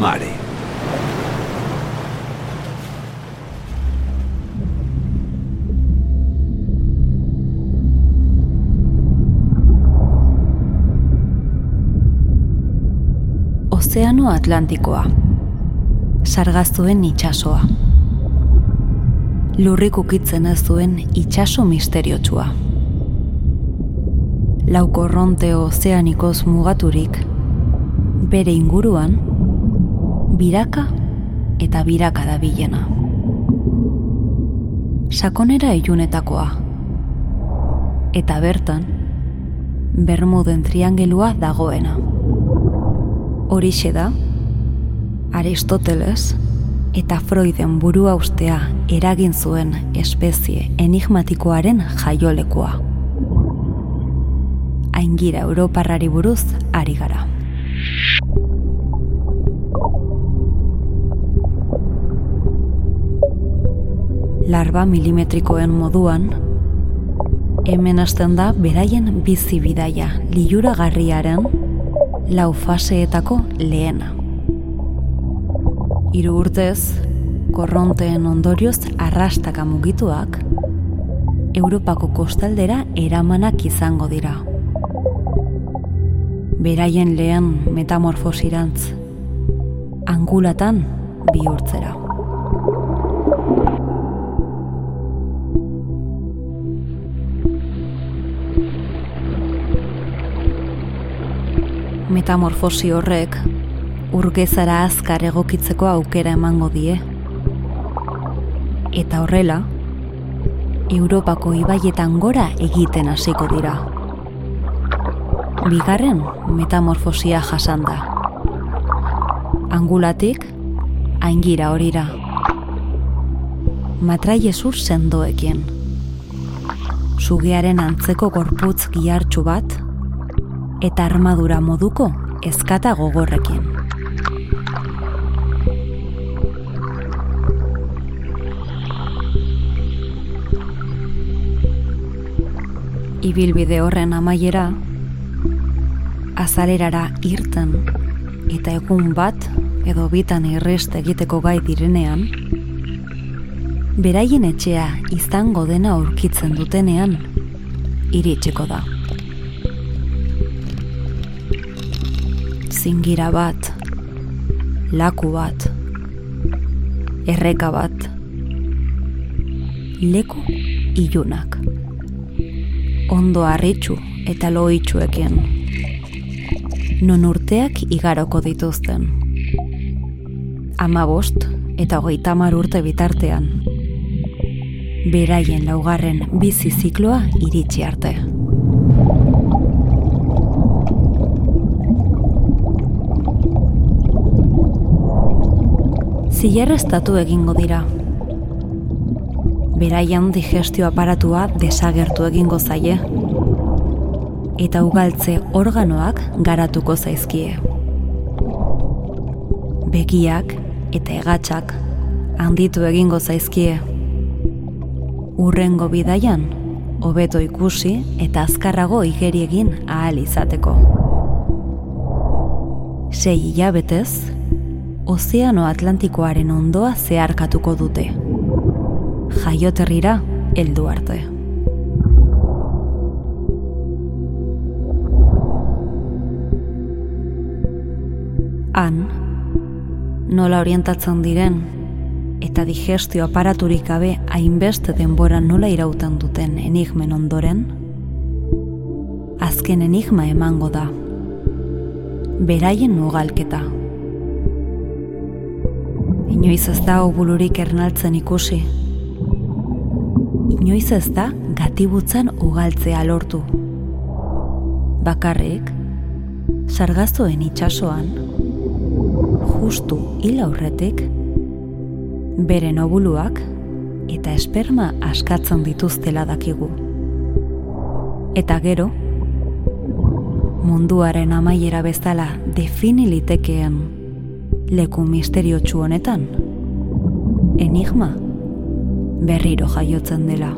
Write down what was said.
Mare. Ozeano Atlantikoa. Sargaztuen itsasoa. Lurrik ukitzen ez duen itsaso misteriotsua. Laukorronte ozeanikoz mugaturik, bere inguruan, biraka eta biraka da bilena. Sakonera ilunetakoa. Eta bertan, Bermuden triangelua dagoena. Horixe da, Aristoteles eta Freuden burua ustea eragin zuen espezie enigmatikoaren jaiolekoa. Aingira Europarrari buruz ari gara. Larba milimetrikoen moduan, hemen hasten da beraien bizi bidaia liuragarriaren lau faseetako lehena. Hiru urtez, korronteen ondorioz arrastaka mugituak, Europako kostaldera eramanak izango dira. Beraien lehen metamorfosirantz, angulatan bihurtzera. Metamorfosi horrek urgezara azkar egokitzeko aukera emango die. Eta horrela, Europako ibaietan gora egiten hasiko dira. Bigarren metamorfosia jasan da. Angulatik, aingira horira. Matraiesur sendoekin. Sugearen antzeko gorputz gihartxu bat, eta armadura moduko ezkata gogorrekin. Ibilbide horren amaiera, azalerara irten eta egun bat edo bitan irrest egiteko gai direnean, beraien etxea izango dena aurkitzen dutenean, iritsiko da. Zingira bat, laku bat, erreka bat, leku ilunak, ondo harritxu eta loitxuekin, non urteak igaroko dituzten. Ama bost eta hogeita urte bitartean, beraien laugarren bizi zikloa iritsi arte. Zilarreztatu egingo dira. Beraian digestio aparatua desagertu egingo zaie. Eta ugaltze organoak garatuko zaizkie. Begiak eta egatxak handitu egingo zaizkie. Urrengo bidaian, hobeto ikusi eta azkarrago igeri egin ahal izateko. Sei hilabetez, Ozeano Atlantikoaren ondoa zeharkatuko dute. Jaioterrira heldu arte. Han, nola orientatzen diren eta digestio aparaturik gabe hainbeste denbora nola irauten duten enigmen ondoren, azken enigma emango da. Beraien nugalketa inoiz ez da obulurik ernaltzen ikusi. Inoiz ez da gatibutzan ugaltzea lortu. Bakarrik, sargaztoen itsasoan, justu hil aurretik, beren obuluak eta esperma askatzen dituztela dakigu. Eta gero, munduaren amaiera bezala definilitekeen leku misteriotsu honetan, enigma berriro jaiotzen dela.